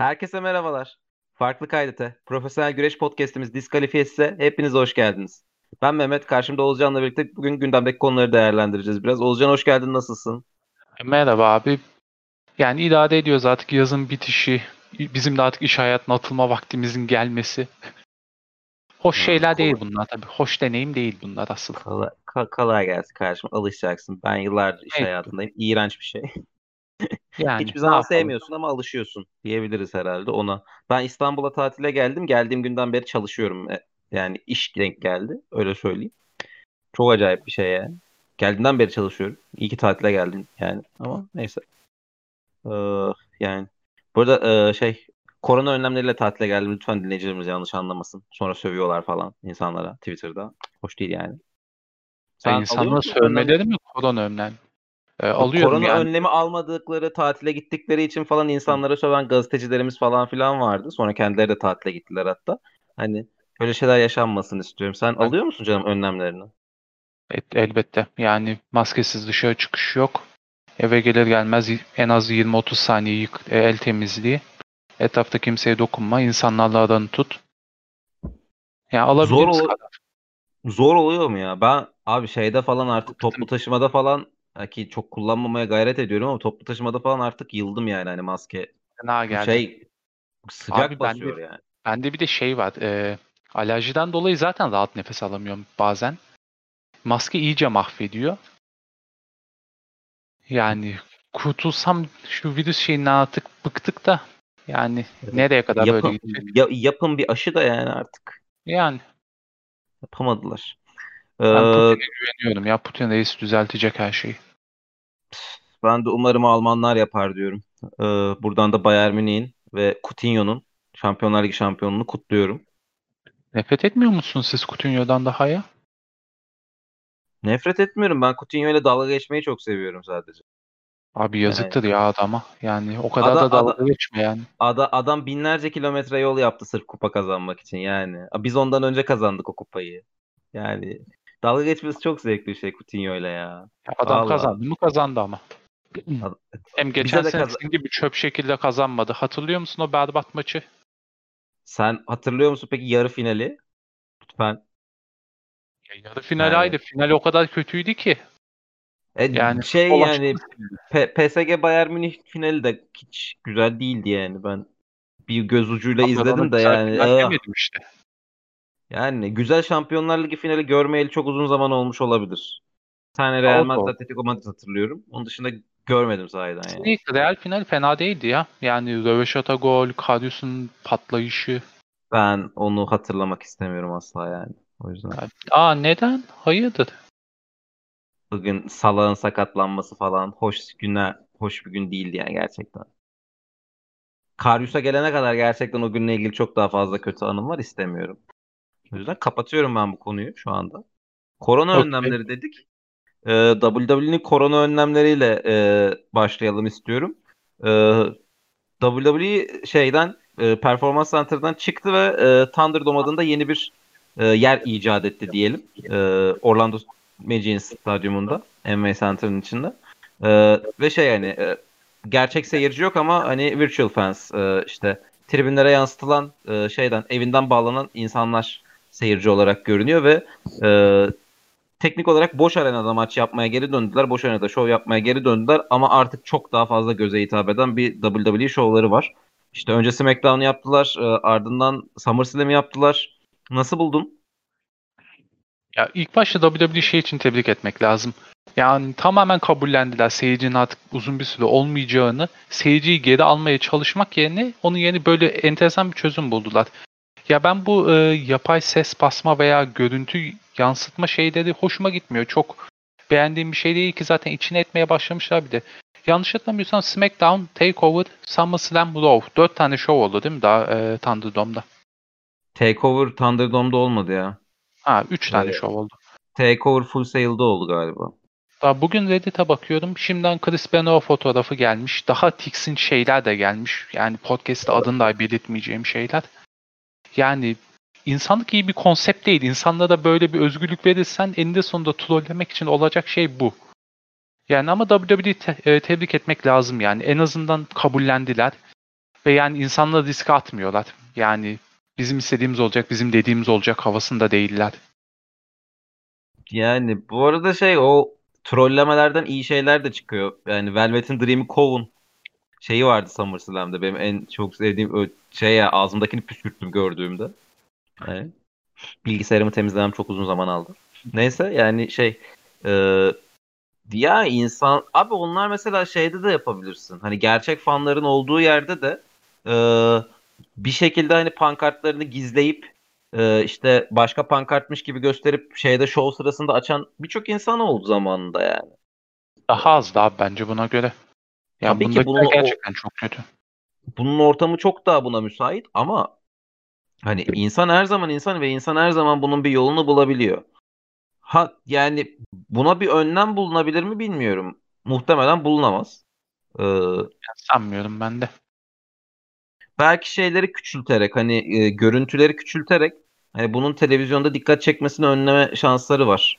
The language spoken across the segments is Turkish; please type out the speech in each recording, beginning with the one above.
Herkese merhabalar. Farklı Kaydete, Profesyonel Güreş Podcast'imiz Diskalifiyesi'ne hepiniz hoş geldiniz. Ben Mehmet, karşımda Oğuzcan'la birlikte bugün gündemdeki konuları değerlendireceğiz biraz. Oğuzcan hoş geldin, nasılsın? Merhaba abi. Yani idare ediyoruz artık yazın bitişi, bizim de artık iş hayatına atılma vaktimizin gelmesi. Hoş şeyler değil bunlar tabii. Hoş deneyim değil bunlar asıl. Kolay, kolay gelsin kardeşim, alışacaksın. Ben yıllardır iş Evet. hayatındayım. İğrenç bir şey. Yani Hiçbir zaman sevmiyorsun ama alışıyorsun diyebiliriz herhalde ona. Ben İstanbul'a tatile geldim. Geldiğim günden beri çalışıyorum. E, Yani iş denk geldi. Öyle söyleyeyim. Çok acayip bir şey yani. Geldiğimden beri çalışıyorum. İyi ki tatile geldim yani. Ama neyse. Ee, yani burada e, şey korona önlemleriyle tatile geldim. Lütfen dinleyicilerimiz yanlış anlamasın. Sonra sövüyorlar falan insanlara Twitter'da. Hoş değil yani. Sen insanlara sövmeleri mi korona önlem? Ee, alıyorum Korona yani. önlemi almadıkları, tatile gittikleri için falan insanlara söven gazetecilerimiz falan filan vardı. Sonra kendileri de tatile gittiler hatta. Hani böyle şeyler yaşanmasın istiyorum. Sen Ben- alıyor musun canım önlemlerini? Et- elbette. Yani maskesiz dışarı çıkış yok. Eve gelir gelmez en az 20-30 saniye e, el temizliği. Etrafta kimseye dokunma. insanlarla aranı tut. Yani alabildiğimiz Zor ol- kadar. Zor oluyor mu ya? Ben abi şeyde falan artık toplu taşımada falan ha ki çok kullanmamaya gayret ediyorum ama toplu taşımada falan artık yıldım yani hani maske. Fena geldi. Şey sıcak Abi ben de- basıyor yani. Bende bir de şey var. E, alerjiden dolayı zaten rahat nefes alamıyorum bazen. Maske iyice mahvediyor. Yani kurtulsam şu virüs şeyinden artık bıktık da yani Evet. nereye kadar böyle Yapın, gidecek? ya- yapın bir aşı da yani artık. Yani Yapamadılar. Ben Ee, Putin'e güveniyorum ya. Putin reis düzeltecek her şeyi. Ben de umarım Almanlar yapar diyorum. Ee, buradan da Bayern Münih'in ve Coutinho'nun Şampiyonlar Ligi şampiyonluğunu kutluyorum. Nefret etmiyor musun siz Coutinho'dan daha ya? Nefret etmiyorum. Ben Coutinho ile dalga geçmeyi çok seviyorum sadece. Abi yazıktır ya adama. Yani o kadar Ada- da dalga ada- geçme yani. Ada, adam binlerce kilometre yol yaptı sırf kupa kazanmak için yani. Biz ondan önce kazandık o kupayı. Yani dalga geçmesi çok zevkli bir şey Coutinho ile ya. Ya adam Vallahi. kazandı mı kazandı ama. Hem geçen sene sizin gibi çöp şekilde kazanmadı. Hatırlıyor musun o berbat maçı? Sen hatırlıyor musun peki yarı finali? Lütfen. Ya yarı final Yani- ayrı. Final o kadar kötüydü ki. E, Yani şey yani. P- PSG Bayern Münih finali de hiç güzel değildi yani ben bir göz ucuyla Abi izledim de yani demedim işte. Yani güzel Şampiyonlar Ligi finali görmeyeli çok uzun zaman olmuş olabilir. Bir tane Real Madrid. Atletico Madrid hatırlıyorum. Onun dışında görmedim sahiden yani. Neyse Real final fena değildi ya. Yani Röveşata gol, Karius'un patlayışı. Ben onu hatırlamak istemiyorum asla yani. O yüzden Aa neden? Hayırdır? bugün Salah'ın sakatlanması falan hoş günler hoş bir gün değildi yani gerçekten. Karius'a gelene kadar gerçekten o günle ilgili çok daha fazla kötü anım var istemiyorum. O yüzden kapatıyorum ben bu konuyu şu anda. Korona Okey. önlemleri dedik. Ee, WWE'nin korona önlemleriyle e, başlayalım istiyorum. Ee, WWE şeyden e, Performance Center'dan çıktı ve e, Thunderdome adında yeni bir e, yer icat etti diyelim. E, Orlando Magic'in stadyumunda, Amway Center'ın içinde. E, ve şey yani e, gerçek seyirci yok ama hani virtual fans e, işte tribünlere yansıtılan e, şeyden evinden bağlanan insanlar seyirci olarak görünüyor ve e, teknik olarak boş arenada maç yapmaya geri döndüler. Boş arenada şov yapmaya geri döndüler ama artık çok daha fazla göze hitap eden bir WWE şovları var. İşte önce SmackDown'u yaptılar, e, ardından SummerSlam'ı yaptılar. Nasıl buldun? Ya ilk başta WWE şey için tebrik etmek lazım. Yani tamamen kabullendiler seyircinin artık uzun bir süre olmayacağını, seyirciyi geri almaya çalışmak yerine onun yerine böyle enteresan bir çözüm buldular. Ya ben bu e, yapay ses basma veya görüntü yansıtma şeyleri hoşuma gitmiyor. Çok beğendiğim bir şey değil ki zaten içine etmeye başlamışlar bir de. Yanlış hatırlamıyorsam SmackDown, TakeOver, SummerSlam, Raw. Dört tane show oldu değil mi daha e, Thunderdome'da? Takeover Thunderdome'da olmadı ya. Ha, üç tane Evet. show oldu. Takeover Full Sail'da oldu galiba. Daha bugün Reddit'e bakıyorum. Şimdiden Chris Benoit fotoğrafı gelmiş. Daha tiksin şeyler de gelmiş. Yani podcast'te adını da belirtmeyeceğim şeyler. Yani insanlık iyi bir konsept değil. İnsanlara böyle bir özgürlük verirsen eninde sonunda trollemek için olacak şey bu. Yani ama WWE'yi te- e, tebrik etmek lazım yani. En azından kabullendiler. Ve yani insanları riske atmıyorlar. Yani bizim istediğimiz olacak, bizim dediğimiz olacak havasında değiller. Yani bu arada şey o trollemelerden iyi şeyler de çıkıyor. Yani Velvet'in Dream'i kovun şeyi vardı SummerSlam'da benim en çok sevdiğim o şey ya ağzımdakini püskürttüm gördüğümde. Yani, bilgisayarımı temizlemem çok uzun zaman aldı. Neyse yani şey e, ya insan abi onlar mesela şeyde de yapabilirsin. Hani gerçek fanların olduğu yerde de e, bir şekilde hani pankartlarını gizleyip e, işte başka pankartmış gibi gösterip şeyde show sırasında açan birçok insan oldu zamanında yani. Daha az daha bence buna göre. Ya Tabii ki bunun bunu gerçekten çok kötü. Bunun ortamı çok daha buna müsait ama hani insan her zaman insan ve insan her zaman bunun bir yolunu bulabiliyor. Ha yani buna bir önlem bulunabilir mi bilmiyorum. Muhtemelen bulunamaz. Ee, Sanmıyorum ben de. belki şeyleri küçülterek hani e, görüntüleri küçülterek hani bunun televizyonda dikkat çekmesini önleme şansları var.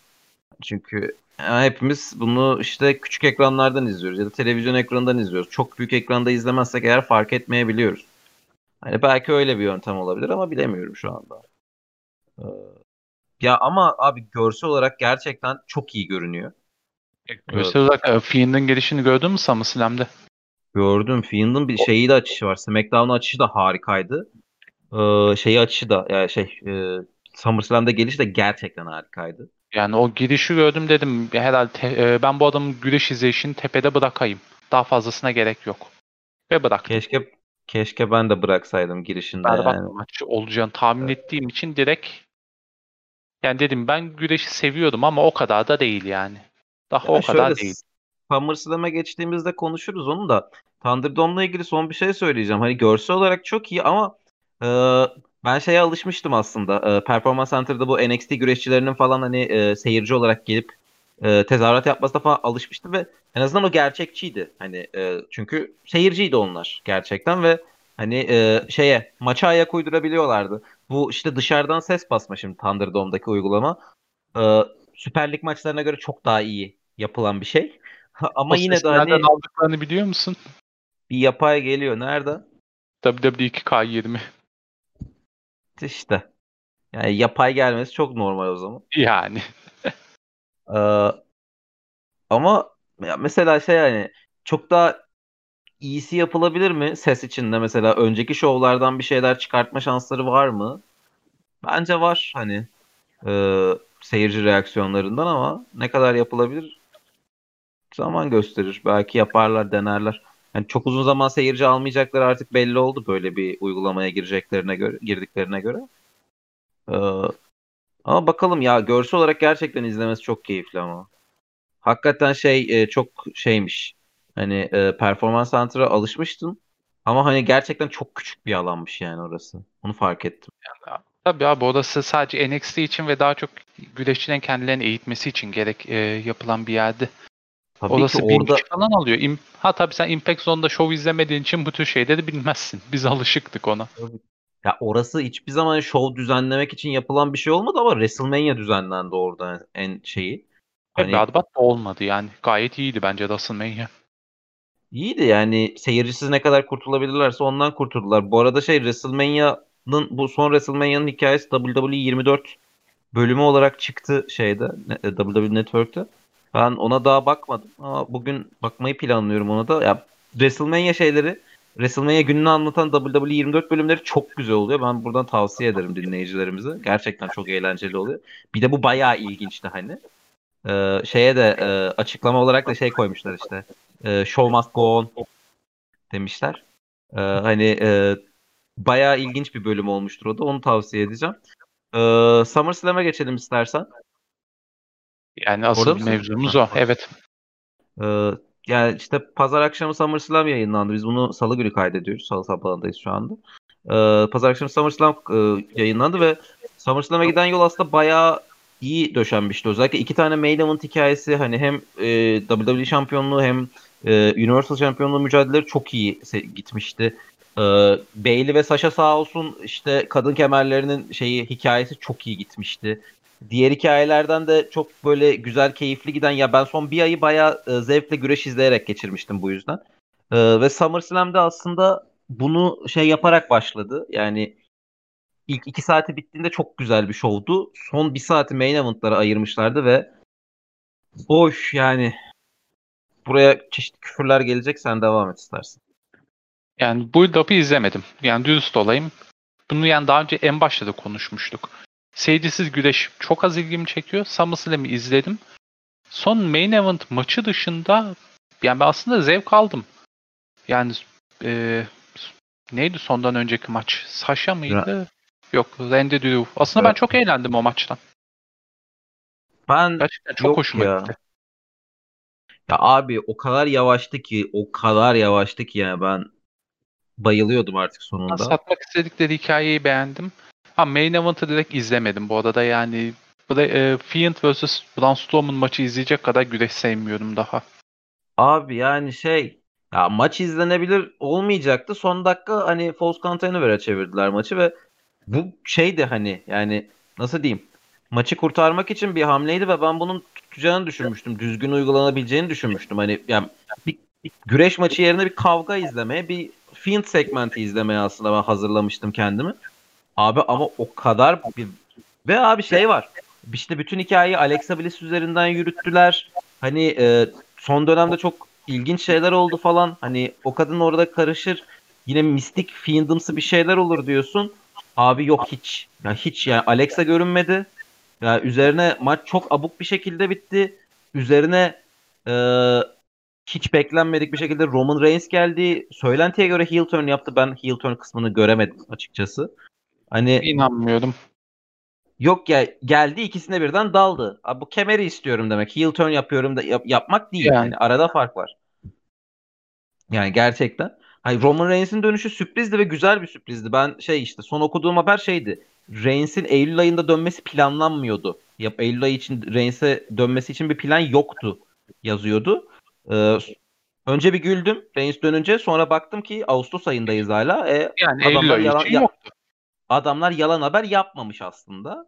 Çünkü yani hepimiz bunu işte küçük ekranlardan izliyoruz ya da televizyon ekranından izliyoruz. Çok büyük ekranda izlemezsek eğer fark etmeyebiliyoruz. Hani belki öyle bir yöntem olabilir ama bilemiyorum şu anda. Ee, ya ama abi görsel olarak gerçekten çok iyi görünüyor. Görsel olarak e, Fiend'in gelişini gördün mü SummerSlam'de? Gördüm. Fiend'in bir şeyi de açışı var. SmackDown açışı da harikaydı. Ee, şeyi açışı da yani şey e, SummerSlam'da gelişi de gerçekten harikaydı. Yani o girişi gördüm dedim herhalde te- e, ben bu adamın güreş izleyişini tepede bırakayım. Daha fazlasına gerek yok. Ve bıraktım. Keşke keşke ben de bıraksaydım girişinde Berbat yani. maç olacağını tahmin ettiğim için direkt yani dedim ben güreşi seviyordum ama o kadar da değil yani. Daha Ya o kadar şöyle, değil. SummerSlam'a geçtiğimizde konuşuruz onu da. Thunderdome'la ilgili son bir şey söyleyeceğim. Hani görsel olarak çok iyi ama e, ben şeye alışmıştım aslında. E, Performance Center'da bu NXT güreşçilerinin falan hani e, seyirci olarak gelip e, tezahürat yapmasına falan alışmıştım ve en azından o gerçekçiydi. Hani e, çünkü seyirciydi onlar gerçekten ve hani e, şeye maça ayak uydurabiliyorlardı. Bu işte dışarıdan ses basma şimdi Thunderdome'daki uygulama. E, Süper Lig maçlarına göre çok daha iyi yapılan bir şey. Ama O yine de hani aldıklarını biliyor musun? bir yapay geliyor. Nerede? WWE 2K20. İşte. Yani yapay gelmesi çok normal o zaman. Yani. Ee, ama ya mesela şey yani çok daha iyisi yapılabilir mi ses içinde mesela önceki şovlardan bir şeyler çıkartma şansları var mı? Bence var hani e, seyirci reaksiyonlarından ama ne kadar yapılabilir zaman gösterir. Belki yaparlar, denerler. Yani çok uzun zaman seyirci almayacakları artık belli oldu böyle bir uygulamaya gireceklerine göre, girdiklerine göre. Ee, ama bakalım ya görsel olarak gerçekten izlemesi çok keyifli ama. Hakikaten şey e, çok şeymiş. Hani e, performans center'a alışmıştım. Ama hani gerçekten çok küçük bir alanmış yani orası. Onu fark ettim. Tabii abi orası sadece NXT için ve daha çok güreşçilerin kendilerini eğitmesi için gerek e, yapılan bir yerdi. Tabii Orası ki orada falan alıyor. İm- ha tabii sen Impact Zone'da show izlemediğin için bu tür şeyleri bilmezsin. Biz alışıktık ona. ya orası hiçbir zaman show düzenlemek için yapılan bir şey olmadı ama WrestleMania düzenlendi orada en şeyi. Ve Hani berbat da olmadı yani. Gayet iyiydi bence WrestleMania. iyiydi yani seyircisiz ne kadar kurtulabilirlerse ondan kurtuldular. Bu arada şey WrestleMania'nın bu son WrestleMania'nın hikayesi WWE 24 bölümü olarak çıktı şeyde WWE Network'te. Ben ona daha bakmadım ama bugün bakmayı planlıyorum ona da. Ya WrestleMania şeyleri WrestleMania gününü anlatan WWE 24 bölümleri çok güzel oluyor. Ben buradan tavsiye ederim dinleyicilerimize. Gerçekten çok eğlenceli oluyor. Bir de bu bayağı ilginçti hani. Ee, şeye de e, açıklama olarak da şey koymuşlar işte. E, show must go on demişler. Ee, hani e, bayağı ilginç bir bölüm olmuştur o da. Onu tavsiye edeceğim. Ee, SummerSlam'a geçelim istersen. Yani Orada asıl mısın? mevzumuz Ha. o. Evet. Ee, yani işte pazar akşamı SummerSlam yayınlandı. Biz bunu salı günü kaydediyoruz. Salı sabahındayız şu anda. Ee, pazar akşamı SummerSlam e, yayınlandı ve SummerSlam'a giden yol aslında bayağı iyi döşenmişti. Özellikle iki tane main event hikayesi hani hem e, WWE şampiyonluğu hem e, Universal şampiyonluğu mücadeleleri çok iyi gitmişti. Ee, Bayley ve Sasha sağ olsun işte kadın kemerlerinin şeyi hikayesi çok iyi gitmişti. Diğer hikayelerden de çok böyle güzel, keyifli giden ya ben son bir ayı bayağı e, zevkle güreş izleyerek geçirmiştim bu yüzden. E, ve SummerSlam'de aslında bunu şey yaparak başladı. Yani ilk iki saati bittiğinde çok güzel bir şovdu. Son bir saati main event'lara ayırmışlardı ve boş yani buraya çeşitli küfürler gelecek sen devam et istersen. Yani bu up'ı izlemedim. Yani dürüst olayım. Bunu yani daha önce en başta da konuşmuştuk. Seyircisiz güreş çok az ilgimi çekiyor. SummerSlam'ı izledim. Son main event maçı dışında yani ben aslında zevk aldım. Yani e, neydi sondan önceki maç? Sasha mıydı? Yok Randy Drew. Aslında ben çok eğlendim o maçtan. Ben Gerçekten çok hoşuma ya. gitti. Ya abi o kadar yavaştı ki o kadar yavaştı ki yani ben bayılıyordum artık Ben sonunda. satmak istedikleri hikayeyi beğendim. Ha main event'ı direkt izlemedim bu arada yani e, Fiend vs. Braun Strowman maçı izleyecek kadar güreş sevmiyorum daha. Abi yani şey ya maç izlenebilir olmayacaktı. Son dakika hani false count anywhere'e çevirdiler maçı ve bu şeydi hani yani nasıl diyeyim maçı kurtarmak için bir hamleydi ve ben bunun tutacağını düşünmüştüm. Düzgün uygulanabileceğini düşünmüştüm. Hani yani bir, bir güreş maçı yerine bir kavga izlemeye, bir Fiend segmenti izlemeye aslında ben hazırlamıştım kendimi. Abi ama o kadar bir ve abi şey var. İşte bütün hikayeyi Alexa Bliss üzerinden yürüttüler. Hani e, son dönemde çok ilginç şeyler oldu falan. Hani o kadın orada karışır. Yine mistik fiendimsi bir şeyler olur diyorsun. Abi yok hiç. Ya hiç yani Alexa görünmedi. Ya üzerine maç çok abuk bir şekilde bitti. Üzerine e, hiç beklenmedik bir şekilde Roman Reigns geldi. Söylentiye göre heel turn yaptı. Ben heel turn kısmını göremedim açıkçası. Hani İnanmıyorum. Yok ya geldi ikisine birden daldı. Abi bu kemeri istiyorum demek. Heel turn yapıyorum da yap- yapmak değil. Yani. Yani arada fark var. Yani gerçekten. Hani Roman Reigns'in dönüşü sürprizdi ve güzel bir sürprizdi. Ben şey işte son okuduğum haber şeydi. Reigns'in Eylül ayında dönmesi planlanmıyordu. Yap Eylül ayı için Reigns'e dönmesi için bir plan yoktu yazıyordu. Ee, önce bir güldüm Reigns dönünce sonra baktım ki Ağustos ayındayız hala. E, Yani Eylül ayı yalan- için ya- yoktu. Adamlar yalan haber yapmamış aslında.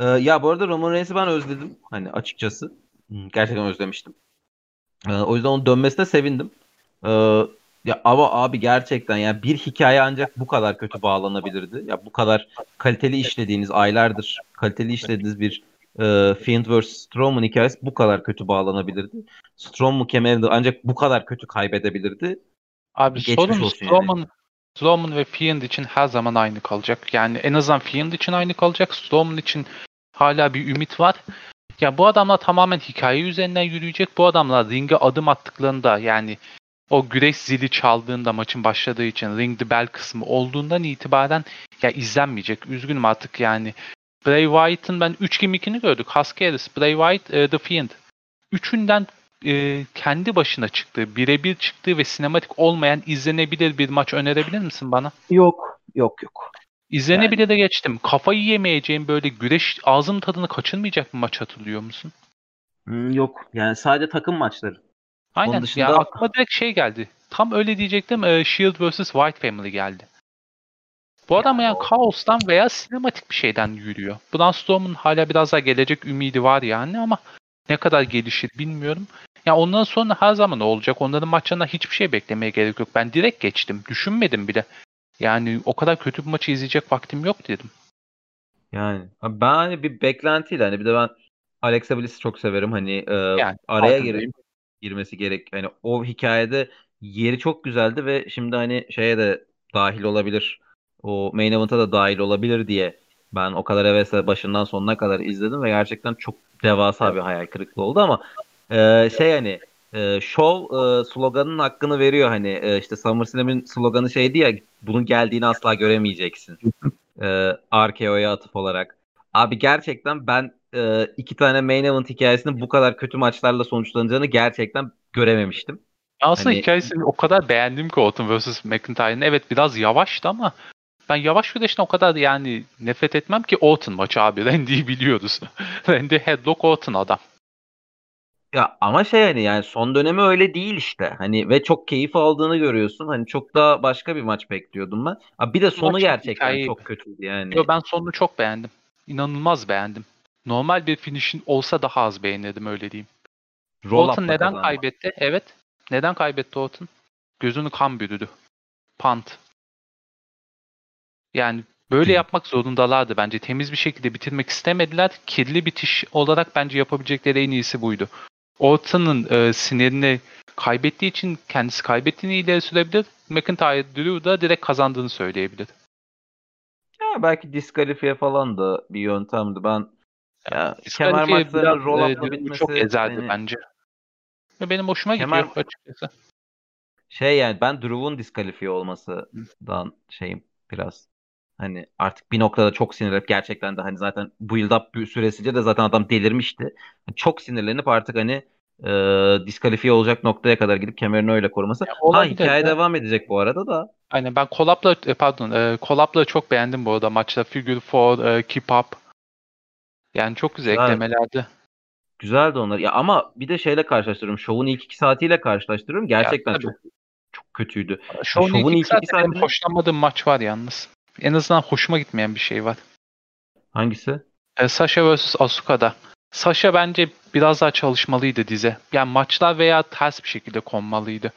Ee, ya bu arada Roman Reigns'i ben özledim. Hani açıkçası. Gerçekten özlemiştim. Ee, o yüzden onun dönmesine sevindim. Ee, ya ama abi gerçekten ya bir hikaye ancak bu kadar kötü bağlanabilirdi. Ya bu kadar kaliteli işlediğiniz aylardır kaliteli işlediğiniz bir e, Fiend vs. Strowman hikayesi bu kadar kötü bağlanabilirdi. Strowman kemerini ancak bu kadar kötü kaybedebilirdi. Abi Geçmiş sorun yani. Strowman ve Fiend için her zaman aynı kalacak. Yani en azından Fiend için aynı kalacak. Strowman için hala bir ümit var. Ya bu adamlar tamamen hikaye üzerinden yürüyecek. Bu adamlar ringe adım attıklarında yani o güreş zili çaldığında maçın başladığı için ring the bell kısmı olduğundan itibaren ya izlenmeyecek. Üzgünüm artık yani. Bray Wyatt'ın ben 3 gimmickini gördük. Husky Harris, Bray Wyatt, e, The Fiend. Üçünden e, kendi başına çıktığı, birebir çıktığı ve sinematik olmayan izlenebilir bir maç önerebilir misin bana? Yok, yok, yok. İzlenebilir de geçtim. Kafayı yemeyeceğim böyle güreş ağzım tadını kaçırmayacak bir maç hatırlıyor musun? Hmm, yok. Yani sadece takım maçları. Aynen. dışında- Ya aklıma direkt şey geldi. Tam öyle diyecektim. e, Shield vs. White Family geldi. Bu adam yani kaostan veya sinematik bir şeyden yürüyor. Braun Strowman hala biraz daha gelecek ümidi var yani ama ne kadar gelişir bilmiyorum. Ya ondan sonra her zaman olacak. Onların maçlarında hiçbir şey beklemeye gerek yok. Ben direkt geçtim. Düşünmedim bile. Yani o kadar kötü bir maçı izleyecek vaktim yok dedim. Yani ben hani bir beklentiyle hani bir de ben Alexa Bliss'i çok severim. Hani e, Yani araya girip girmesi gerek. Hani o hikayede yeri çok güzeldi ve şimdi hani şeye de dahil olabilir. O main event'a da dahil olabilir diye ben o kadar hevesle başından sonuna kadar izledim ve gerçekten çok devasa bir hayal kırıklığı oldu ama e, şey hani e, show e, sloganının hakkını veriyor hani e, işte SummerSlam'in sloganı şeydi ya bunun geldiğini asla göremeyeceksin. E, RKO'ya atıf olarak. Abi gerçekten ben e, iki tane main event hikayesinin bu kadar kötü maçlarla sonuçlanacağını gerçekten görememiştim. Aslında Hani- hikayesini o kadar beğendim ki Orton vs. McIntyre'ın. Evet biraz yavaştı ama ben yavaş güreşten o kadar yani nefret etmem ki Orton maçı abi. Randy'yi biliyoruz. Randy headlock Orton adam. Ya ama şey hani yani son dönemi öyle değil işte. Hani ve çok keyif aldığını görüyorsun. Hani çok daha başka bir maç bekliyordum ben. Abi bir de sonu maç gerçekten hikayeydi. çok kötüydü yani. Yo, ben sonunu çok beğendim. İnanılmaz beğendim. Normal bir finish'in olsa daha az beğenirdim öyle diyeyim. Roll-up'la Orton neden kazandı. kaybetti? Evet. Neden kaybetti Orton? Gözünü kan bürüdü. Pant. Yani böyle yapmak zorundalardı bence. Temiz bir şekilde bitirmek istemediler. Kirli bitiş olarak bence yapabilecekleri en iyisi buydu. Orton'un e, sinirini kaybettiği için kendisi kaybettiğini ileri sürebilir. McIntyre Drew da direkt kazandığını söyleyebilir. Ya belki diskalifiye falan da bir yöntemdi. Ben ya, kemer maçlarının biraz, roll e, bitmesi çok ezerdi beni- bence. Ve benim hoşuma Kemer- gidiyor açıkçası. şey yani ben Drew'un diskalifiye olmasından şeyim biraz. Hani artık bir noktada çok sinirlenip gerçekten de hani zaten build up süresince de zaten adam delirmişti. Çok sinirlenip artık hani e, diskalifiye olacak noktaya kadar gidip kemerini öyle koruması. Ya ha hikaye ya. devam edecek bu arada da. Aynen ben Collab'la e, pardon e, Collab'la çok beğendim bu arada maçta. Figure 4, e, Keep Up. Yani çok güzel Güzel. eklemelerdi. Güzeldi onlar. Ya ama bir de şeyle karşılaştırıyorum. Şovun ilk iki saatiyle karşılaştırıyorum. Gerçekten tabii. çok çok kötüydü. Şovun şovun ilk ilk iki iki saatinde benim saatini- hoşlanmadığım maç var yalnız. En azından hoşuma gitmeyen bir şey var. Hangisi? E, Sasha vs Asuka'da. Sasha bence biraz daha çalışmalıydı dize. Yani maçlar veya ters bir şekilde konmalıydı.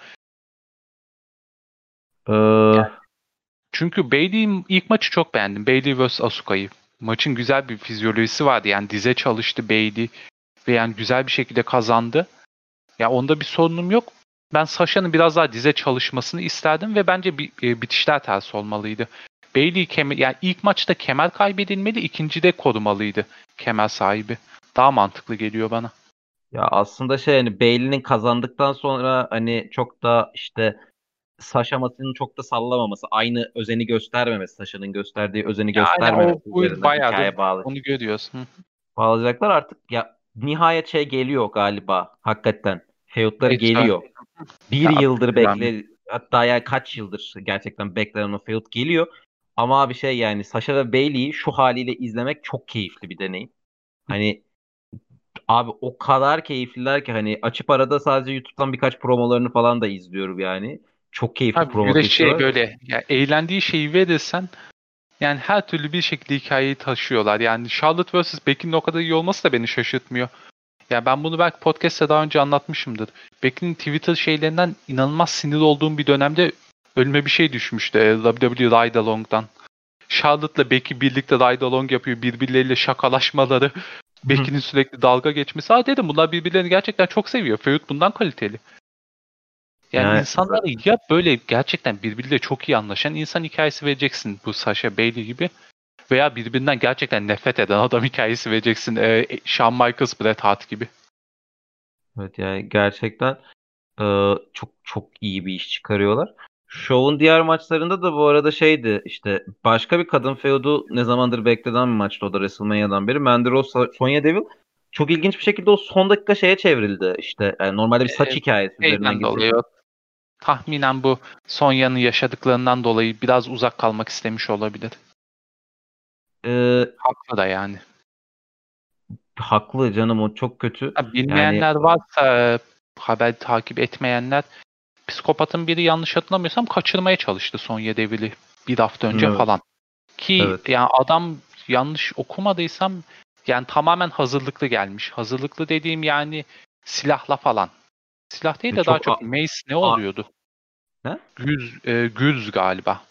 Ee, Çünkü Bailey'in ilk maçı çok beğendim. Bailey vs Asuka'yı. Maçın güzel bir fizyolojisi vardı. Yani dize çalıştı Bailey ve yani güzel bir şekilde kazandı. Ya onda bir sorunum yok. Ben Sasha'nın biraz daha dize çalışmasını isterdim ve bence e, bitişler ters olmalıydı. Bailey kemer, yani ilk maçta kemer kaybedilmeli, ikincide korumalıydı kemer sahibi. Daha mantıklı geliyor bana. Ya aslında şey hani Bailey'nin kazandıktan sonra hani çok da işte Sasha Mas'ın çok da sallamaması, aynı özeni göstermemesi, Sasha'nın gösterdiği özeni Yani göstermemesi o üzerinden bayağı bağlı, onu görüyoruz. Hı. bağlayacaklar artık ya nihayet şey geliyor galiba hakikaten. Feud'ları geliyor. Bir Ya, yıldır yani. bekle hatta ya kaç yıldır gerçekten beklenen o feud geliyor. Ama abi şey yani Sasha ve Bailey'i şu haliyle izlemek çok keyifli bir deneyim. Hani Abi o kadar keyifliler ki hani açıp arada sadece YouTube'dan birkaç promolarını falan da izliyorum yani. Çok keyifli Abi promo kesiyorlar. böyle ya eğlendiği şeyi verirsen yani her türlü bir şekilde hikayeyi taşıyorlar. Yani Charlotte vs. Becky'nin o kadar iyi olması da beni şaşırtmıyor. Ya ben bunu belki podcast'te daha önce anlatmışımdır. Becky'nin Twitter şeylerinden inanılmaz sinir olduğum bir dönemde ölüme bir şey düşmüştü. e, WWE Ride Along'dan. Charlotte'la Becky birlikte Ride Along yapıyor. Birbirleriyle şakalaşmaları. Becky'nin sürekli dalga geçmesi. Aa dedim bunlar birbirlerini gerçekten çok seviyor. Feud bundan kaliteli. Yani Evet, insanlara ya böyle gerçekten birbiriyle çok iyi anlaşan insan hikayesi vereceksin bu Sasha Bailey gibi. Veya birbirinden gerçekten nefret eden adam hikayesi vereceksin. Ee, Shawn Michaels, Bret Hart gibi. Evet yani gerçekten e, çok çok iyi bir iş çıkarıyorlar. Show'un diğer maçlarında da bu arada şeydi işte başka bir kadın feudu ne zamandır beklenen bir maçtı o da WrestleMania'dan beri. Mandy Rose, Sonya Deville çok ilginç bir şekilde o son dakika şeye çevrildi işte. Yani normalde bir saç Evet, hikayesi üzerinden o tahminen bu Sonya'nın yaşadıklarından dolayı biraz uzak kalmak istemiş olabilir. E, Haklı da yani. haklı canım o çok kötü. Ha, bilmeyenler varsa e, haber takip etmeyenler psikopatın biri yanlış hatırlamıyorsam kaçırmaya çalıştı Sonya Deville'i bir hafta önce Evet. falan. Ki Evet. yani adam yanlış okumadıysam yani tamamen hazırlıklı gelmiş. Hazırlıklı dediğim yani silahla falan. Silah değil de E, daha çok çok mace ne oluyordu? Ne? Güz, e, güz galiba.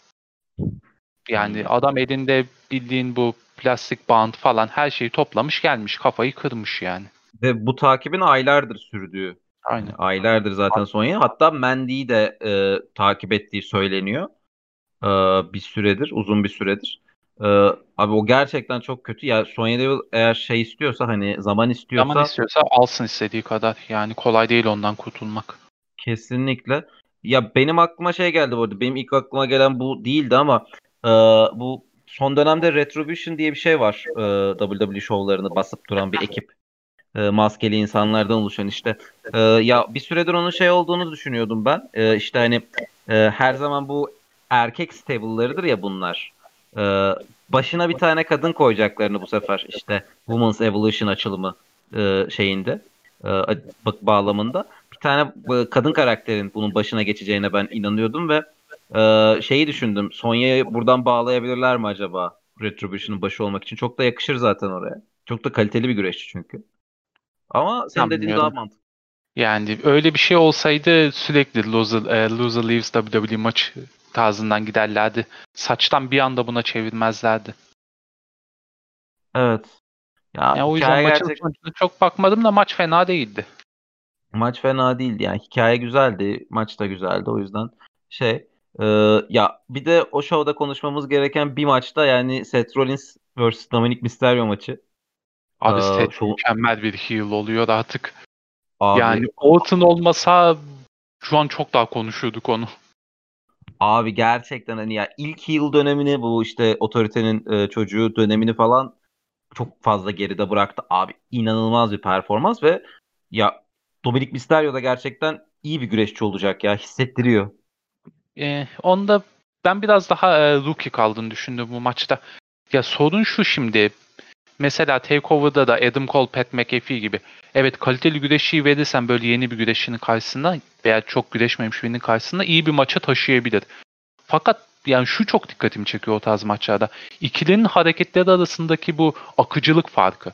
Yani Hmm. adam elinde bildiğin bu plastik bant falan her şeyi toplamış gelmiş. Kafayı kırmış yani. Ve bu takibin aylardır sürdüğü. Aynen. Aylardır zaten Sonya. Hatta Mandy'yi de e, takip ettiği söyleniyor. E, bir süredir, uzun bir süredir. E, abi o gerçekten çok kötü. Ya Sonya Deville eğer şey istiyorsa hani zaman istiyorsa Zaman istiyorsa alsın istediği kadar. Yani kolay değil ondan kurtulmak. kesinlikle. Ya benim aklıma şey geldi bu arada. Benim ilk aklıma gelen bu değildi ama e, bu son dönemde Retribution diye bir şey var. E, WWE şovlarını basıp duran bir ekip. E, maskeli insanlardan oluşan işte. E, ya bir süredir onun şey olduğunu düşünüyordum ben. E, işte hani e, her zaman bu erkek stable'larıdır ya bunlar. E, başına bir tane kadın koyacaklarını bu sefer işte Women's Evolution açılımı e, şeyinde e, bağlamında bir tane e, kadın karakterin bunun başına geçeceğine ben inanıyordum ve e, şeyi düşündüm. Sonya'yı buradan bağlayabilirler mi acaba? Retribution'ın başı olmak için. Çok da yakışır zaten oraya. Çok da kaliteli bir güreşçi çünkü. Ama senin dediğin daha mantıklı. Yani öyle bir şey olsaydı sürekli loser, e, loser leaves WWE maç tarzından giderlerdi. Saçtan bir anda buna çevirmezlerdi. Evet. Ya Yani o yüzden maçın gerçek- sonucuna çok bakmadım da maç fena değildi. maç fena değildi. Yani hikaye güzeldi. Maç da güzeldi. O yüzden şey e, ya bir de o şovda konuşmamız gereken bir maçta yani Seth Rollins vs Dominic Mysterio maçı. Abi Ee, Seth şu- mükemmel bir heel oluyor artık. Abi, Yani Orton olmasa şu an çok daha konuşuyorduk onu. Abi gerçekten hani ya ilk yıl dönemini bu işte otoritenin e, çocuğu dönemini falan çok fazla geride bıraktı. Abi inanılmaz bir performans ve ya Dominic Mysterio da gerçekten iyi bir güreşçi olacak ya hissettiriyor. Ee, onda ben biraz daha e, rookie kaldığını düşündüm bu maçta. Ya sorun şu şimdi. Mesela Takeover'da da Adam Cole, Pat McAfee gibi. Evet kaliteli güreşçiyi verirsen böyle yeni bir güreşçinin karşısında veya çok güreşmemiş birinin karşısında iyi bir maça taşıyabilir. Fakat yani şu çok dikkatimi çekiyor o tarz maçlarda. İkilinin hareketleri arasındaki bu akıcılık farkı.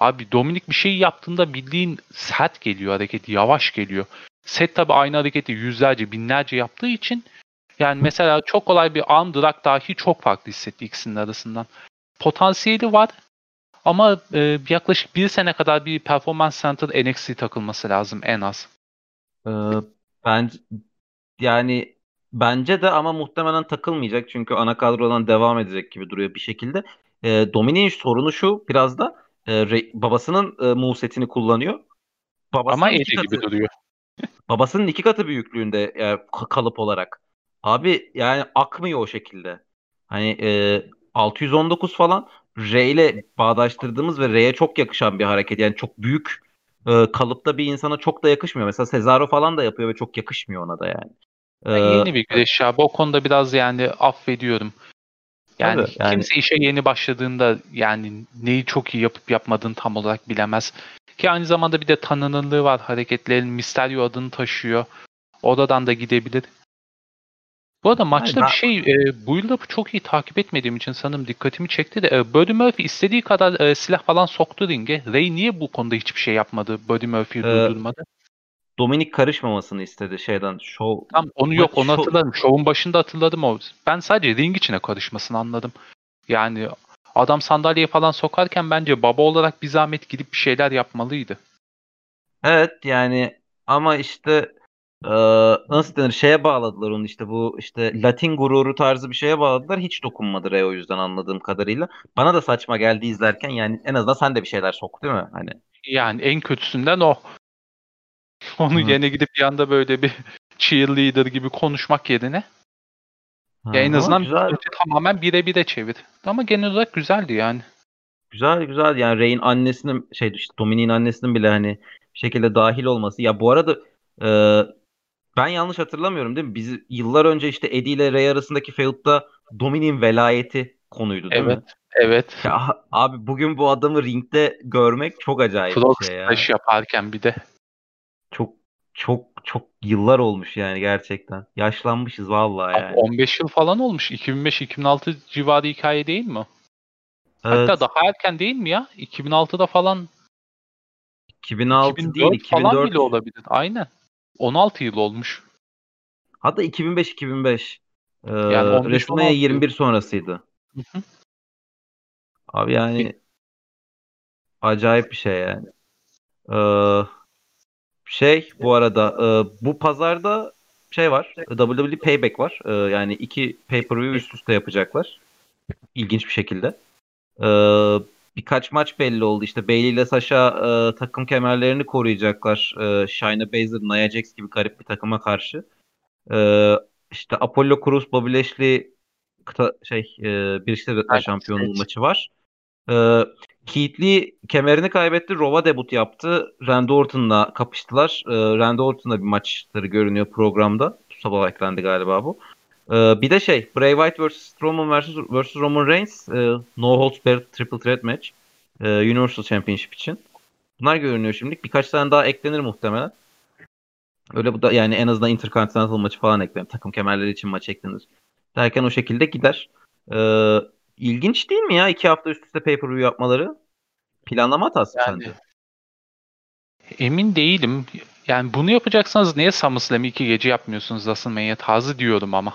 Abi Dominik bir şey yaptığında bildiğin sert geliyor hareket, yavaş geliyor. Set tabi aynı hareketi yüzlerce, binlerce yaptığı için yani mesela çok kolay bir arm drag dahi çok farklı hissetti ikisinin arasından. Potansiyeli var ama e, yaklaşık bir sene kadar bir Performance Center NXT takılması lazım en az. Ee, ben yani bence de ama muhtemelen takılmayacak çünkü ana kadrodan devam edecek gibi duruyor bir şekilde. Ee, Dominic'in sorunu şu biraz da e, Re- babasının e, movesetini kullanıyor. Babasının Ama iki Eddie gibi katı, duruyor. babasının iki katı büyüklüğünde e, ka- kalıp olarak. Abi yani akmıyor o şekilde. Hani e, 619 falan R ile bağdaştırdığımız ve R'ye çok yakışan bir hareket. Yani çok büyük e, kalıpta bir insana çok da yakışmıyor. Mesela Cesaro falan da yapıyor ve çok yakışmıyor ona da yani. Yani Ee, yeni bir güreşçi abi. O konuda biraz yani affediyorum. Yani, Tabii, yani- kimse işe yeni başladığında yani neyi çok iyi yapıp yapmadığını tam olarak bilemez. Ki aynı zamanda bir de tanınırlığı var. Hareketlerin Mysterio adını taşıyor. Oradan da gidebilir. Bu arada maçta ben- bir şey, e, build-up'ı çok iyi takip etmediğim için sanırım dikkatimi çekti de e, Buddy Murphy istediği kadar e, silah falan soktu ringe. Ray niye bu konuda hiçbir şey yapmadı? Buddy Murphy'yi Ee, durdurmadı. Dominik karışmamasını istedi şeyden. Show Tam onu yok onu hatırladım. Şovun başında hatırladım o. Ben sadece ring içine karışmasını anladım. Yani adam sandalyeye falan sokarken bence baba olarak bir zahmet gidip bir şeyler yapmalıydı. Evet yani ama işte e, nasıl denir şeye bağladılar onu işte bu işte Latin gururu tarzı bir şeye bağladılar. Hiç dokunmadı Ray o yüzden anladığım kadarıyla. Bana da saçma geldi izlerken yani en azından sen de bir şeyler sok değil mi? Hani Yani en kötüsünden o. Onu Hı. yerine gidip bir anda böyle bir cheerleader gibi konuşmak yerine ha, ya en azından güzel tamamen bire bire çevir. Ama genel olarak güzeldi yani. güzel güzel yani Ray'in annesinin şey işte Dominik'in annesinin bile hani bir şekilde dahil olması. Ya bu arada e, ben yanlış hatırlamıyorum değil mi? Biz yıllar önce işte Eddie ile Ray arasındaki feud'da Dominik'in velayeti konuydu değil mi? Evet. Evet. Ya abi bugün bu adamı ringde görmek çok acayip Frog bir şey ya. yaparken bir de. Çok çok çok yıllar olmuş yani gerçekten. Yaşlanmışız vallahi Abi yani. 15 yıl falan olmuş. 2005-2006 civarı hikaye değil mi? Evet, Hatta daha erken değil mi ya? 2006'da falan 2006 2004 değil falan 2004. bile olabilir. Aynen. 16 yıl olmuş. Hatta 2005 2005. Ee, Yani 15, WrestleMania 16 21 sonrasıydı. Hı hı. Abi yani acayip bir şey yani. Ee, şey bu arada e, bu pazarda şey var. WWE Payback var. Ee, yani iki pay-per-view üst üste yapacaklar. İlginç bir şekilde. Ee, birkaç maç belli oldu. İşte Bayley ile Sasha e, takım kemerlerini koruyacaklar. E, Shayna Baszler, Nia Jax gibi garip bir takıma karşı. Ee, işte Apollo Crews, Bobby Lashley kıta, şey e, Birleşik Devletler Evet, Şampiyonluğu maçı var. Keith Lee kemerini kaybetti. Raw'a debut yaptı. Randy Orton'la kapıştılar. Ee, Randy Orton'la bir maçları görünüyor programda. Sabah eklendi galiba bu. Ee, bir de şey Bray Wyatt vs. Roman vs. vs. Roman Reigns e, No Holds Barred Triple Threat Match e, Universal Championship için. Bunlar görünüyor şimdilik. Birkaç tane daha eklenir muhtemelen. Öyle bu da yani en azından Intercontinental maçı falan eklenir. Takım kemerleri için maç eklenir. Derken o şekilde gider. Ee, ilginç değil mi ya iki hafta üst üste pay-per-view yapmaları? Planlama hatası Yani sence? emin değilim. yani bunu yapacaksanız niye SummerSlam'ı iki gece yapmıyorsunuz WrestleMania tarzı diyorum ama.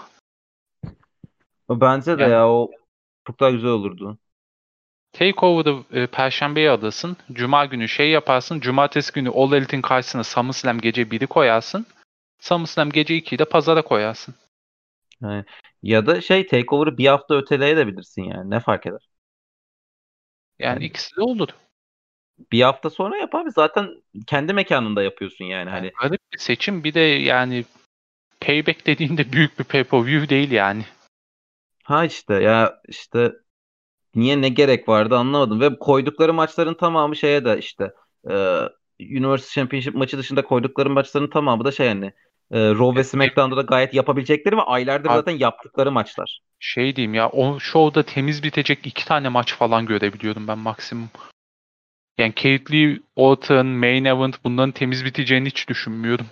Bence de Yani- ya o çok daha güzel olurdu. Takeover'ı e, Perşembe'ye alırsın. Cuma günü şey yaparsın. Cumartesi günü All Elite'in karşısına SummerSlam gece 1'i koyarsın. SummerSlam gece 2'yi de pazara koyarsın. Yani, ya da şey Takeover'ı bir hafta öteleyebilirsin yani. Ne fark eder? Yani Yani- ikisi de olur. Bir hafta sonra yap abi. Zaten kendi mekanında yapıyorsun yani. Hani Garip bir seçim. Bir de yani Payback dediğinde büyük bir pay-per-view değil yani. Ha işte ya işte niye ne gerek vardı anlamadım. Ve koydukları maçların tamamı şeye de işte e, Universal Championship maçı dışında koydukları maçların tamamı da şey yani e, Raw ve SmackDown'da da gayet yapabilecekleri ve aylardır Abi- zaten yaptıkları maçlar. Şey diyeyim ya o show'da temiz bitecek iki tane maç falan görebiliyorum ben maksimum. Yani Kate Lee, Orton, Main Event bunların temiz biteceğini hiç düşünmüyorum.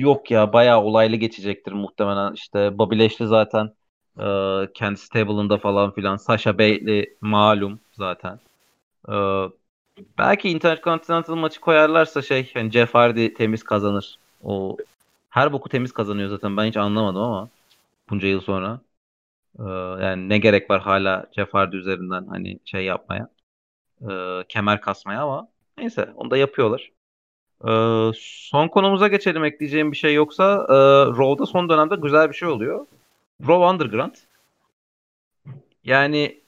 Yok ya bayağı olaylı geçecektir muhtemelen. İşte Bobby Lashley zaten e, kendi stable'ında falan filan. Sasha Bailey malum zaten. E, belki Intercontinental maçı koyarlarsa şey hani Jeff Hardy temiz kazanır. O her boku temiz kazanıyor zaten. Ben hiç anlamadım ama bunca yıl sonra. E, yani ne gerek var hala Jeff Hardy üzerinden hani şey yapmaya. e, kemer kasmaya ama neyse onu da yapıyorlar. Ee, son konumuza geçelim. Ekleyeceğim bir şey yoksa e, Raw'da son dönemde güzel bir şey oluyor. Raw Underground. Yani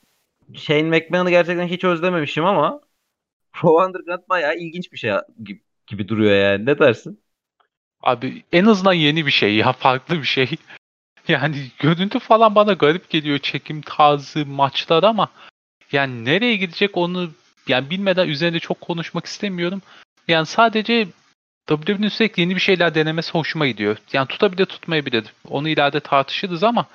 Shane McMahon'ı gerçekten hiç özlememişim ama Raw Underground bayağı ilginç bir şey gibi, gibi duruyor yani. Ne dersin? Abi en azından yeni bir şey ya farklı bir şey. Yani görüntü falan bana garip geliyor çekim tarzı maçlar ama yani nereye gidecek onu yani bilmeden üzerinde çok konuşmak istemiyorum. Yani sadece WWE'nin sürekli yeni bir şeyler denemesi hoşuma gidiyor. Yani tutabilir tutmayabilir. Onu ileride tartışırız ama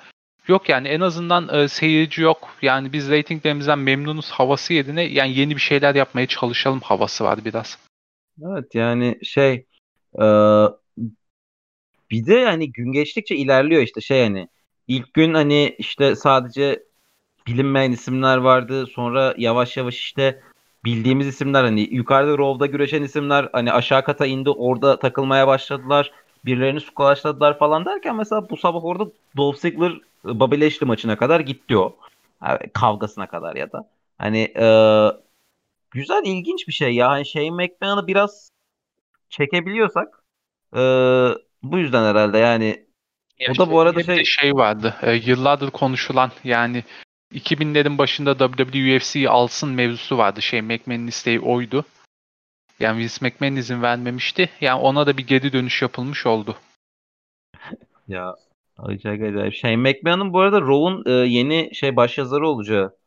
yok yani en azından e, seyirci yok. Yani biz reytinglerimizden memnunuz havası yerine yani yeni bir şeyler yapmaya çalışalım havası var biraz. Evet yani şey e, bir de hani gün geçtikçe ilerliyor işte şey hani ilk gün hani işte sadece bilinmeyen isimler vardı. Sonra yavaş yavaş işte bildiğimiz isimler hani yukarıda Raw'da güreşen isimler hani aşağı kata indi orada takılmaya başladılar. Birilerini squashladılar falan derken mesela bu sabah orada Dolph Ziggler Bobby Lashley maçına kadar gitti o. Yani kavgasına kadar ya da. Hani e, güzel ilginç bir şey ya. Hani Shane McMahon'ı biraz çekebiliyorsak e, bu yüzden herhalde yani Ya O da bu arada şey- şey vardı. e, yıllardır konuşulan yani 2000'lerin başında WWE UFC'yi alsın mevzusu vardı. Şey McMahon'in isteği oydu. Yani Vince McMahon izin vermemişti. Yani ona da bir geri dönüş yapılmış oldu. Ya acayip acayip. Shane McMahon'ın bu arada Raw'un e, yeni şey başyazarı olacağı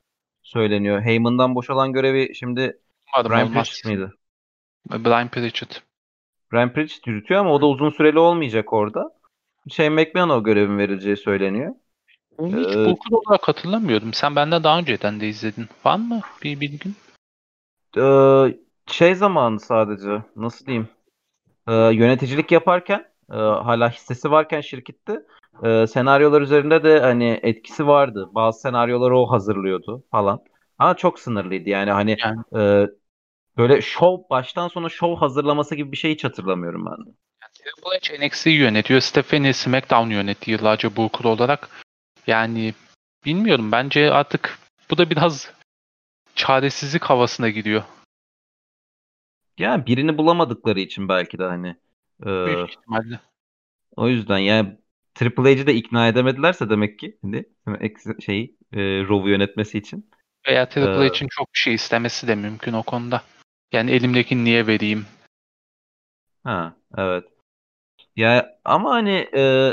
söyleniyor. Heyman'dan boşalan görevi şimdi Umarım Brian. Pritchett miydi? Brian Pritchett. Brian Pritchett yürütüyor ama o da uzun süreli olmayacak orada. Shane McMahon'a o görevin verileceği söyleniyor. Onu hiç Ee, Bulkur olarak hatırlamıyordum. Sen benden daha önceden de izledin. Var mı bir bilgin? Ee, şey zamanı sadece nasıl diyeyim Ee, yöneticilik yaparken e, hala hissesi varken şirkette e, senaryolar üzerinde de hani etkisi vardı. Bazı senaryoları o hazırlıyordu falan. Ama çok sınırlıydı yani hani Yani. e, böyle şov baştan sona şov hazırlaması gibi bir şey hiç hatırlamıyorum ben de. Triple H NXT'yi yönetiyor. Stephanie SmackDown yönetti yıllarca Booker olarak. Yani bilmiyorum. Bence artık bu da biraz çaresizlik havasına gidiyor. Yani birini bulamadıkları için belki de hani e, Büyük ihtimalle. o yüzden yani Triple H'i de ikna edemedilerse demek ki hani şeyi e, Raw'u yönetmesi için. Veya Triple Ee, H'in çok bir şey istemesi de mümkün o konuda. Yani elimdekini niye vereyim? Ha, evet. Ya ama hani e,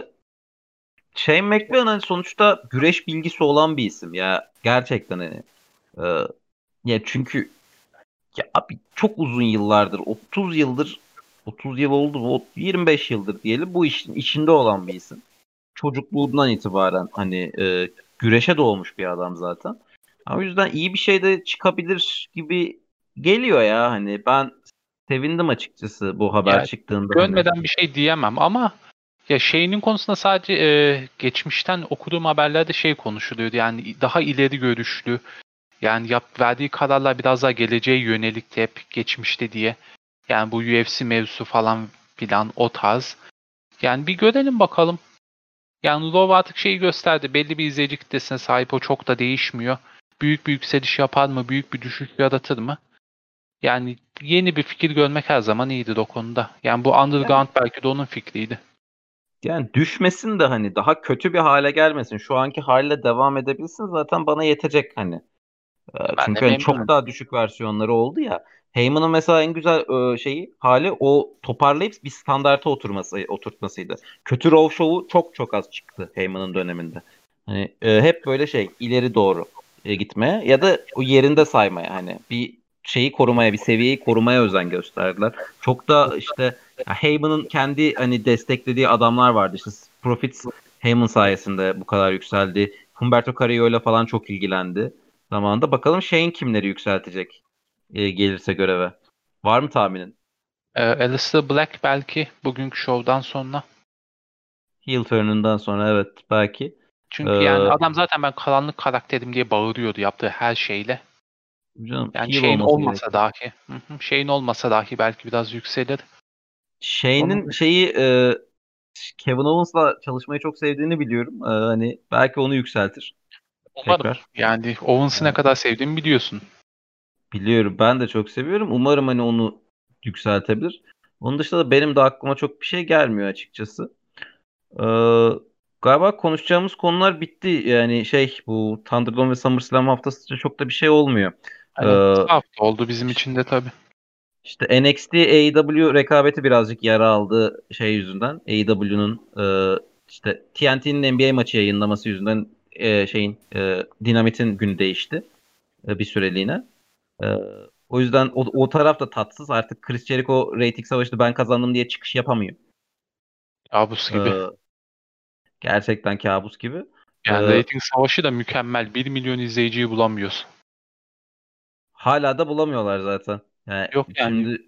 Shane McMahon hani sonuçta güreş bilgisi olan bir isim ya gerçekten hani E, ya çünkü ya abi çok uzun yıllardır 30 yıldır 30 yıl oldu mu 25 yıldır diyelim bu işin içinde olan bir isim. Çocukluğundan itibaren hani e, güreşe doğmuş bir adam zaten. O yüzden iyi bir şey de çıkabilir gibi geliyor ya hani ben sevindim açıkçası bu haber Ya, çıktığında. hani. Görmeden bir şey diyemem ama ya şeyinin konusunda sadece e, geçmişten okuduğum haberlerde şey konuşuluyordu. Yani daha ileri görüşlü yani yap, verdiği kararlar biraz daha geleceğe yönelikti hep geçmişte diye. Yani bu UFC mevzusu falan filan o tarz. Yani bir görelim bakalım. Yani Love artık şeyi gösterdi. Belli bir izleyici kitlesine sahip o çok da değişmiyor. Büyük bir yükseliş yapar mı? Büyük bir düşüş yaratır mı? Yani yeni bir fikir görmek her zaman iyidir o konuda. Yani bu Underground belki de onun fikriydi. Yani düşmesin de hani daha kötü bir hale gelmesin. Şu anki haliyle devam edebilsin zaten bana yetecek hani. Ee, Ben Çünkü hani çok daha düşük versiyonları oldu ya. Heyman'ın mesela en güzel e, şeyi hali o toparlayıp bir standarta oturması oturtmasıydı. Kötü Raw Show'u çok çok az çıktı Heyman'ın döneminde. Hani e, hep böyle şey ileri doğru e, gitmeye ya da o yerinde saymaya hani bir şeyi korumaya, bir seviyeyi korumaya özen gösterdiler. Çok da işte Heyman'ın kendi hani desteklediği adamlar vardı. İşte Profits Heyman sayesinde bu kadar yükseldi. Humberto Carrillo falan çok ilgilendi zamanında. Bakalım Shane kimleri yükseltecek e, gelirse göreve. Var mı tahminin? Ee, Alistair Black belki bugünkü şovdan sonra. Heel turn'undan sonra evet belki. Çünkü Ee, yani adam zaten ben karanlık karakterim diye bağırıyordu yaptığı her şeyle. Canım, Yani şeyin olmasa gerek. dahi. Hı hı, şeyin olmasa dahi belki biraz yükselir. Shane'in Onun- şeyi e, Kevin Owens'la çalışmayı çok sevdiğini biliyorum. E, hani belki onu yükseltir. Umarım. Tekrar. Yani Owens'ı ne kadar sevdiğimi biliyorsun. Biliyorum. Ben de çok seviyorum. Umarım hani onu yükseltebilir. Onun dışında da benim de aklıma çok bir şey gelmiyor açıkçası. Ee, galiba konuşacağımız konular bitti. Yani şey bu Thunderdome ve SummerSlam haftası çok da bir şey olmuyor. Yani Ee, hafta oldu bizim için de tabii. işte NXT AEW rekabeti birazcık yara aldı şey yüzünden. AEW'nun e, işte TNT'nin NBA maçı yayınlaması yüzünden e, şeyin e, Dinamit'in günü değişti e, bir süreliğine. E, o yüzden o, o taraf da tatsız. Artık Chris Jericho rating savaşında ben kazandım diye çıkış yapamıyor. Kabus gibi. Ee, gerçekten kabus gibi. yani Ee, rating savaşı da mükemmel. 1 milyon izleyiciyi bulamıyoruz. Hala da bulamıyorlar zaten. Yani Yok yani. şimdi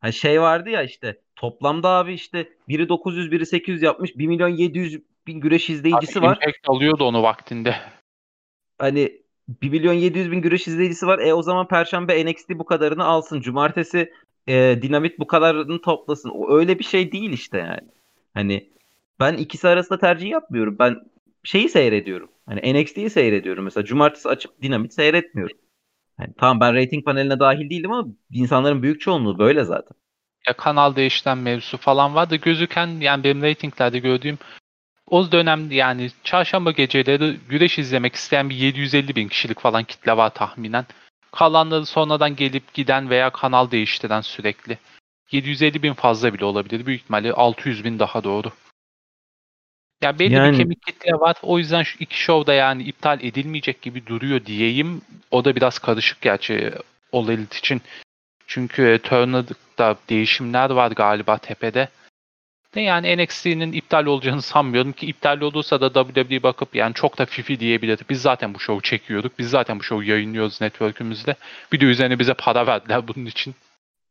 hani şey vardı ya işte toplamda abi işte biri 900 biri 800 yapmış 1 milyon 700 bin güreş izleyicisi Abi var. Impact alıyordu onu vaktinde. Hani 1 milyon 700 bin güreş izleyicisi var. E o zaman Perşembe NXT bu kadarını alsın. Cumartesi e, Dinamit bu kadarını toplasın. O öyle bir şey değil işte yani. Hani ben ikisi arasında tercih yapmıyorum. Ben şeyi seyrediyorum. Hani NXT'yi seyrediyorum. Mesela cumartesi açıp Dinamit seyretmiyorum. Hani tamam ben rating paneline dahil değilim ama insanların büyük çoğunluğu böyle zaten. Ya kanal değişten mevzusu falan vardı. Gözüken yani benim ratinglerde gördüğüm o dönemde yani çarşamba geceleri güreş izlemek isteyen bir 750 bin kişilik falan kitle var tahminen. Kalanları sonradan gelip giden veya kanal değiştiren sürekli. 750 bin fazla bile olabilir. Büyük ihtimalle 600 bin daha doğru. Ya belli Yani- bir kemik kitle var. O yüzden şu iki show da yani iptal edilmeyecek gibi duruyor diyeyim. O da biraz karışık gerçi All Elite için. Çünkü e, Turner'da değişimler var galiba tepede. De yani NXT'nin iptal olacağını sanmıyorum ki iptal olursa da WWE bakıp yani çok da fifi diyebilir. Biz zaten bu şovu çekiyorduk. Biz zaten bu şovu yayınlıyoruz network'ümüzde. Bir de üzerine bize para verdiler bunun için.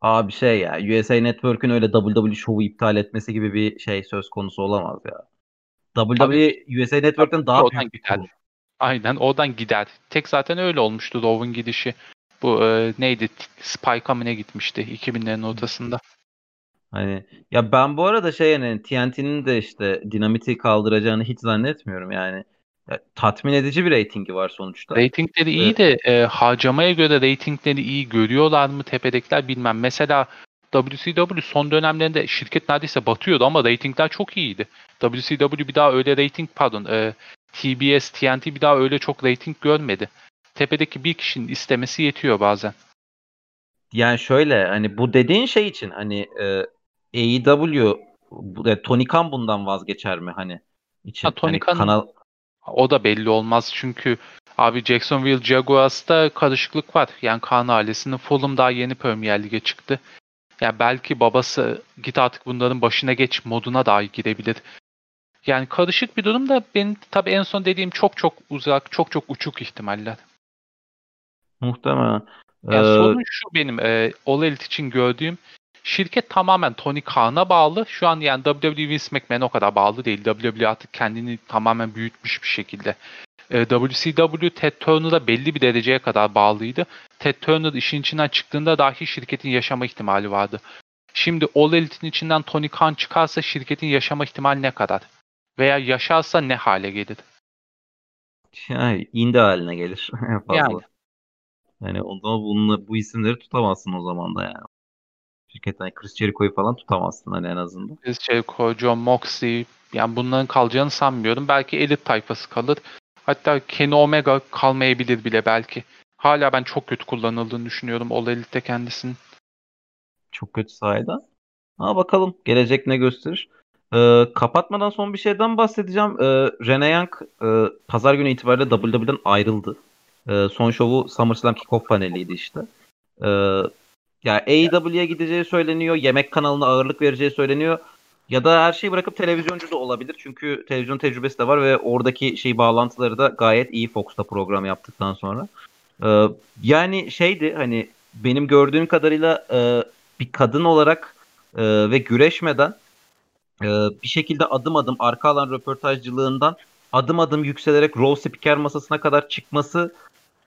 Abi şey ya USA Network'ün öyle WWE şovu iptal etmesi gibi bir şey söz konusu olamaz ya. WWE USA Network'ten daha oradan büyük gider. kuruluş. Aynen oradan gider. Tek zaten öyle olmuştu Rov'un gidişi. Bu e, neydi? Spike'a mı ne gitmişti 2000'lerin ortasında. Hani ya ben bu arada şey yani TNT'nin de işte dinamiti kaldıracağını hiç zannetmiyorum yani. Ya, tatmin edici bir reytingi var sonuçta. Ratingleri iyi de e, harcamaya göre ratingleri iyi görüyorlar mı tepedekiler bilmem. Mesela WCW son dönemlerinde şirket neredeyse batıyordu ama ratingler çok iyiydi. WCW bir daha öyle rating pardon e, TBS, TNT bir daha öyle çok rating görmedi. Tepedeki bir kişinin istemesi yetiyor bazen. Yani şöyle hani bu dediğin şey için hani e, AEW e, Tony Khan bundan vazgeçer mi hani için Ha, Tony hani Khan- kanal O da belli olmaz çünkü abi Jacksonville Jaguars'ta karışıklık var. Yani Kaan ailesinin Fulham daha yeni Premier Lig'e çıktı. Yani belki babası git artık bunların başına geç moduna dahi girebilir. Yani karışık bir durum da benim tabii en son dediğim çok çok uzak, çok çok uçuk ihtimaller. muhtemelen Yani e, sorun şu benim e, All Elite için gördüğüm şirket tamamen Tony Khan'a bağlı. Şu an yani WWE Vince McMahon'a o kadar bağlı değil. WWE artık kendini tamamen büyütmüş bir şekilde. E, WCW Ted Turner'a belli bir dereceye kadar bağlıydı. Ted Turner işin içinden çıktığında dahi şirketin yaşama ihtimali vardı. Şimdi All Elite'in içinden Tony Khan çıkarsa şirketin yaşama ihtimali ne kadar? Veya yaşarsa ne hale gelir? Yani indi haline gelir fazla. Yani. Yani ondan bununla, bu isimleri tutamazsın o zaman da yani. Şirketten Chris Jericho'yu falan tutamazsın hani en azından. Chris Jericho, John Moxley yani bunların kalacağını sanmıyorum. Belki elit tayfası kalır. Hatta Kenny Omega kalmayabilir bile belki. Hala ben çok kötü kullanıldığını düşünüyorum All Elite'de kendisinin. Çok kötü sayede. Ama bakalım gelecek ne gösterir. Ee, kapatmadan son bir şeyden bahsedeceğim. Ee, Rene Young e, pazar günü itibariyle WWE'den ayrıldı. Ee, son şovu SummerSlam Kickoff paneliydi işte. Ee, yani AEW'ye gideceği söyleniyor. Yemek kanalına ağırlık vereceği söyleniyor. Ya da her şeyi bırakıp televizyoncu da olabilir. Çünkü televizyon tecrübesi de var ve oradaki şey bağlantıları da gayet iyi Fox'ta program yaptıktan sonra. Ee, yani şeydi hani benim gördüğüm kadarıyla e, bir kadın olarak e, ve güreşmeden e, bir şekilde adım adım arka alan röportajcılığından adım adım yükselerek Raw spiker masasına kadar çıkması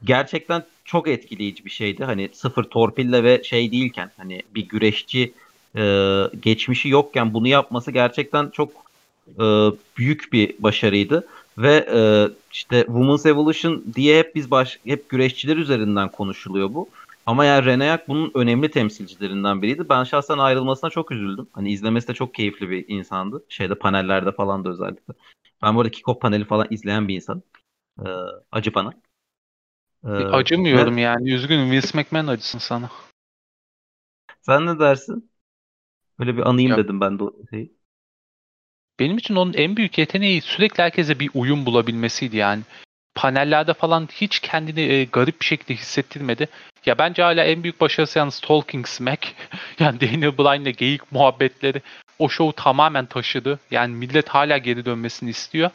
gerçekten çok etkileyici bir şeydi. Hani sıfır torpille ve şey değilken hani bir güreşçi geçmişi yokken bunu yapması gerçekten çok büyük bir başarıydı. Ve e, işte Women's Evolution diye hep biz baş, hep güreşçiler üzerinden konuşuluyor bu. Ama yani Renayak bunun önemli temsilcilerinden biriydi. Ben şahsen ayrılmasına çok üzüldüm. Hani izlemesi de çok keyifli bir insandı. Şeyde panellerde falan da özellikle. Ben bu arada paneli falan izleyen bir insan. Ee, acı bana. Ee, Acımıyorum ve... yani. Üzgünüm. Vince McMahon acısın sana. Sen ne dersin? Böyle bir anayım ya, dedim ben de şeyi. Benim için onun en büyük yeteneği sürekli herkese bir uyum bulabilmesiydi yani. Panellerde falan hiç kendini e, garip bir şekilde hissettirmedi. Ya bence hala en büyük başarısı yalnız Talking Smack. yani Daniel Bryan'le geyik muhabbetleri o şovu tamamen taşıdı. Yani millet hala geri dönmesini istiyor.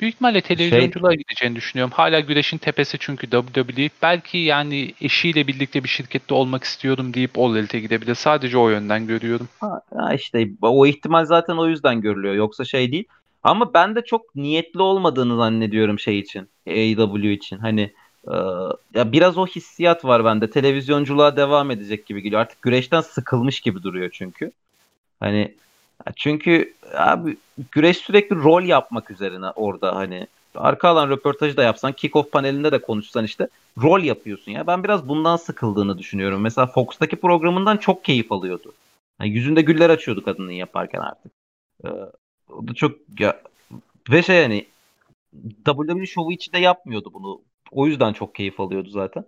Büyük ihtimalle televizyonculuğa şey... gideceğini düşünüyorum. Hala güreşin tepesi çünkü WWE. Belki yani eşiyle birlikte bir şirkette olmak istiyorum deyip All Elite'e gidebilir. Sadece o yönden görüyorum. Ha, işte o ihtimal zaten o yüzden görülüyor. Yoksa şey değil. Ama ben de çok niyetli olmadığını zannediyorum şey için. AEW için. Hani e, ya biraz o hissiyat var bende. Televizyonculuğa devam edecek gibi geliyor. Artık güreşten sıkılmış gibi duruyor çünkü. Hani çünkü abi güreş sürekli rol yapmak üzerine orada hani arka alan röportajı da yapsan kick-off panelinde de konuşsan işte rol yapıyorsun ya. Ben biraz bundan sıkıldığını düşünüyorum. Mesela Fox'taki programından çok keyif alıyordu. Yani yüzünde güller açıyordu kadının yaparken artık. Ee, o da çok ya ve şey yani WWE şovu içinde yapmıyordu bunu. O yüzden çok keyif alıyordu zaten.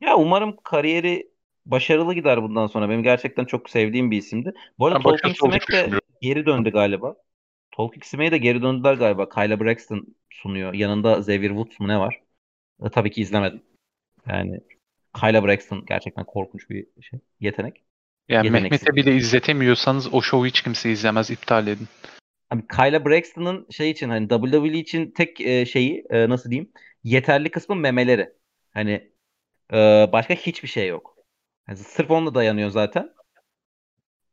Ya umarım kariyeri başarılı gider bundan sonra. Benim gerçekten çok sevdiğim bir isimdi. Bu arada Talking Smack de geri döndü galiba. Talking Smack'e de geri döndüler galiba. Kyla Braxton sunuyor. Yanında Xavier Woods mu ne var? E, tabii ki izlemedim. Yani Kyla Braxton gerçekten korkunç bir şey. Yetenek. Yani Mehmet'e bile izletemiyorsanız o şovu hiç kimse izlemez. iptal edin. Abi Kyla Braxton'ın şey için hani WWE için tek e, şeyi e, nasıl diyeyim yeterli kısmı memeleri. Hani e, başka hiçbir şey yok. Yani sırf onunla dayanıyor zaten.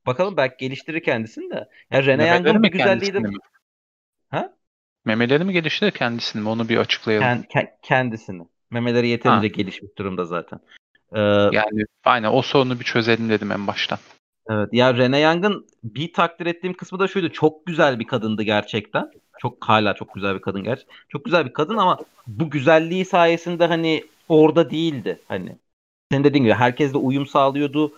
Bakalım belki geliştirir kendisini de. Ya Rene Young'ın bir güzelliği de... Ha? Memeleri mi geliştirir kendisini mi? Onu bir açıklayalım. Kend, ke- kendisini. Memeleri yeterince ha. gelişmiş durumda zaten. Ee, yani aynen o sorunu bir çözelim dedim en baştan. Evet ya Rene Young'ın bir takdir ettiğim kısmı da şuydu. Çok güzel bir kadındı gerçekten. Çok hala çok güzel bir kadın gerçi. Çok güzel bir kadın ama bu güzelliği sayesinde hani orada değildi. Hani senin dediğin gibi herkesle uyum sağlıyordu.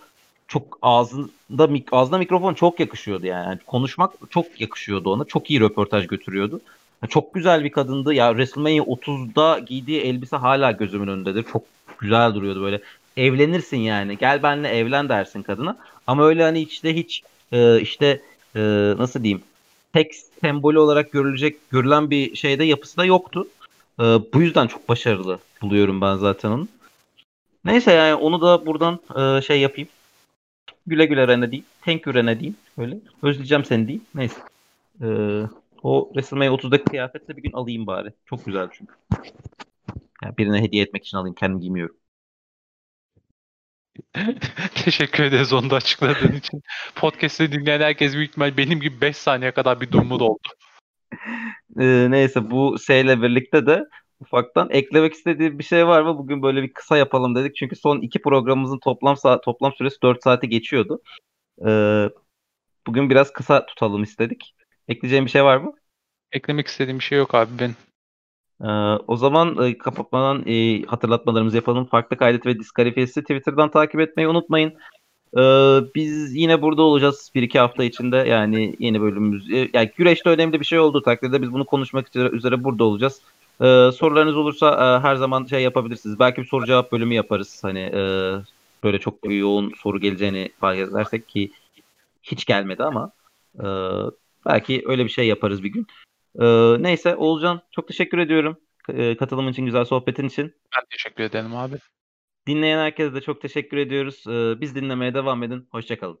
Çok ağzında ağzına mikrofon çok yakışıyordu yani. yani. Konuşmak çok yakışıyordu ona. Çok iyi röportaj götürüyordu. Çok güzel bir kadındı. Ya WrestleMania 30'da giydiği elbise hala gözümün önündedir. Çok güzel duruyordu böyle. Evlenirsin yani. Gel benimle evlen dersin kadına. Ama öyle hani işte hiç e, işte e, nasıl diyeyim tek sembolü olarak görülecek görülen bir şeyde yapısı da yoktu. E, bu yüzden çok başarılı buluyorum ben zaten onu. Neyse yani onu da buradan e, şey yapayım. Güle güle Rene diyeyim. Thank you Rene diyeyim. Öyle. Özleyeceğim seni diyeyim. Neyse. E, o WrestleMania 30'daki kıyafetle bir gün alayım bari. Çok güzel çünkü. Yani birine hediye etmek için alayım. Kendim giymiyorum. Teşekkür ederiz onu da açıkladığın için. Podcast'ı dinleyen herkes büyük ihtimal benim gibi 5 saniye kadar bir durumu oldu. Ee, neyse bu şeyle birlikte de ufaktan. Eklemek istediği bir şey var mı? Bugün böyle bir kısa yapalım dedik. Çünkü son iki programımızın toplam saat, toplam süresi 4 saati geçiyordu. Ee, bugün biraz kısa tutalım istedik. Ekleyeceğim bir şey var mı? Eklemek istediğim bir şey yok abi ben. Ee, o zaman e, kapatmadan e, hatırlatmalarımızı yapalım. Farklı kaydet ve diskalifiyesi Twitter'dan takip etmeyi unutmayın. Ee, biz yine burada olacağız bir iki hafta içinde. Yani yeni bölümümüz. e, Yani güreşte önemli bir şey olduğu takdirde biz bunu konuşmak üzere, üzere burada olacağız. Ee, sorularınız olursa e, her zaman şey yapabilirsiniz. Belki bir soru cevap bölümü yaparız. Hani e, böyle çok yoğun soru geleceğini fark edersek ki hiç gelmedi ama e, belki öyle bir şey yaparız bir gün. E, neyse Oğulcan çok teşekkür ediyorum. E, katılımın için, güzel sohbetin için. Ben teşekkür ederim abi. Dinleyen herkese de çok teşekkür ediyoruz. E, biz dinlemeye devam edin. Hoşçakalın.